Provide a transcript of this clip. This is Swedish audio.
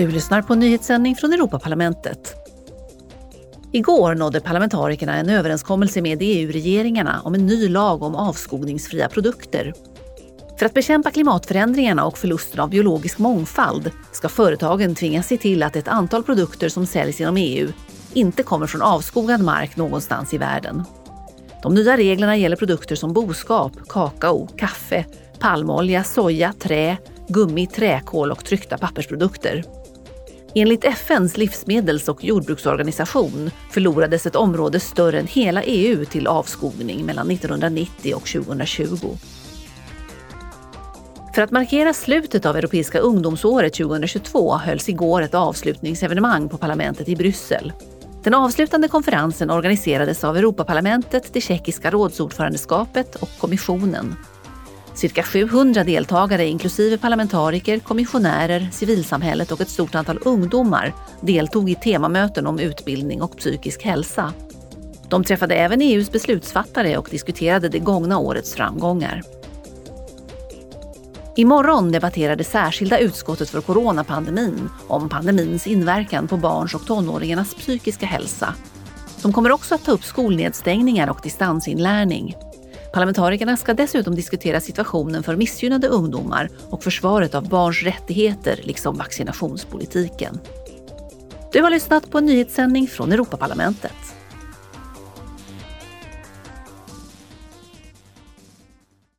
Du lyssnar på en nyhetssändning från Europaparlamentet. Igår nådde parlamentarikerna en överenskommelse med EU-regeringarna om en ny lag om avskogningsfria produkter. För att bekämpa klimatförändringarna och förlusten av biologisk mångfald ska företagen tvingas se till att ett antal produkter som säljs inom EU inte kommer från avskogad mark någonstans i världen. De nya reglerna gäller produkter som boskap, kakao, kaffe, palmolja, soja, trä, gummi, träkol och tryckta pappersprodukter. Enligt FNs livsmedels och jordbruksorganisation förlorades ett område större än hela EU till avskogning mellan 1990 och 2020. För att markera slutet av Europeiska ungdomsåret 2022 hölls igår ett avslutningsevenemang på parlamentet i Bryssel. Den avslutande konferensen organiserades av Europaparlamentet, det tjeckiska rådsordförandeskapet och kommissionen Cirka 700 deltagare inklusive parlamentariker, kommissionärer, civilsamhället och ett stort antal ungdomar deltog i temamöten om utbildning och psykisk hälsa. De träffade även EUs beslutsfattare och diskuterade det gångna årets framgångar. Imorgon debatterar det särskilda utskottet för coronapandemin om pandemins inverkan på barns och tonåringarnas psykiska hälsa. De kommer också att ta upp skolnedstängningar och distansinlärning. Parlamentarikerna ska dessutom diskutera situationen för missgynnade ungdomar och försvaret av barns rättigheter liksom vaccinationspolitiken. Du har lyssnat på en nyhetssändning från Europaparlamentet.